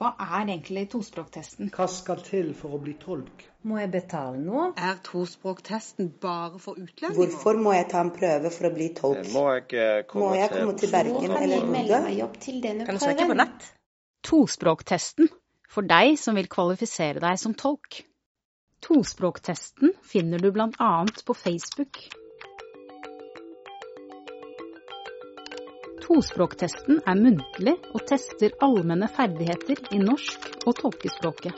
Hva er egentlig tospråktesten? Hva skal til for å bli tolk? Må jeg betale noe? Er tospråktesten bare for utlendinger? Hvorfor må jeg ta en prøve for å bli tolk? Må jeg eh, komme, Må jeg komme til Bergen eller Bodø? til Kan du søke på nett? Tospråktesten for deg som vil kvalifisere deg som tolk. Tospråktesten finner du annet på Facebook. Tospråktesten er muntlig og tester allmenne ferdigheter i norsk og tolkespråket.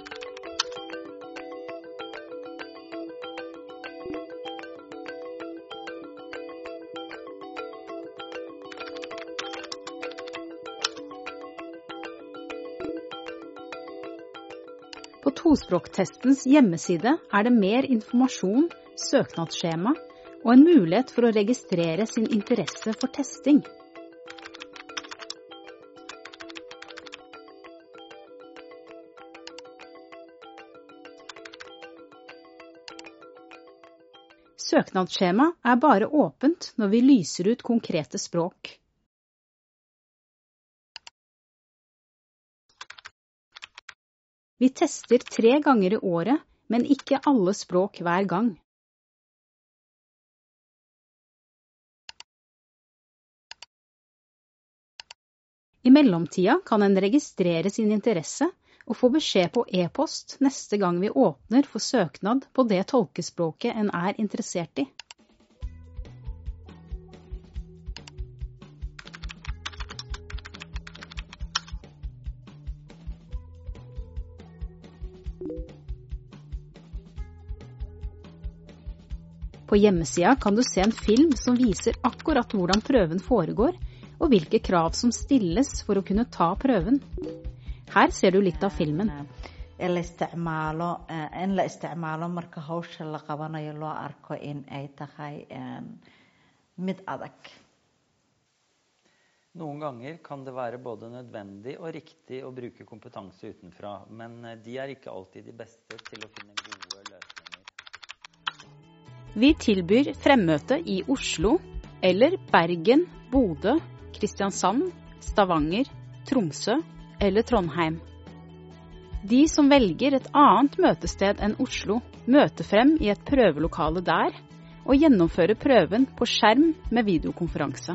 På tospråktestens hjemmeside er det mer informasjon, søknadsskjema og en mulighet for å registrere sin interesse for testing. Søknadsskjema er bare åpent når vi lyser ut konkrete språk. Vi tester tre ganger i året, men ikke alle språk hver gang. I mellomtida kan en registrere sin interesse og få beskjed på e-post neste gang vi åpner for søknad på det tolkespråket en er interessert i. På hjemmesida kan du se en film som viser akkurat hvordan prøven foregår, og hvilke krav som stilles for å kunne ta prøven. Her ser du litt av filmen. ee la isticmaalo ee in la isticmaalo marka hawsha la qabanayo loo arko in ay tahay mid adag Noen ganger kan det være både nødvendig og riktig å bruke kompetanse utenfra, men eh, de er ikke alltid de beste til å finne gode løsninger. Vi tilbyr fremmøte i Oslo eller Bergen, Bodø, Kristiansand, Stavanger, Tromsø eller Trondheim. De som velger et annet møtested enn Oslo, møter frem i et prøvelokale der og gjennomfører prøven på skjerm med videokonferanse.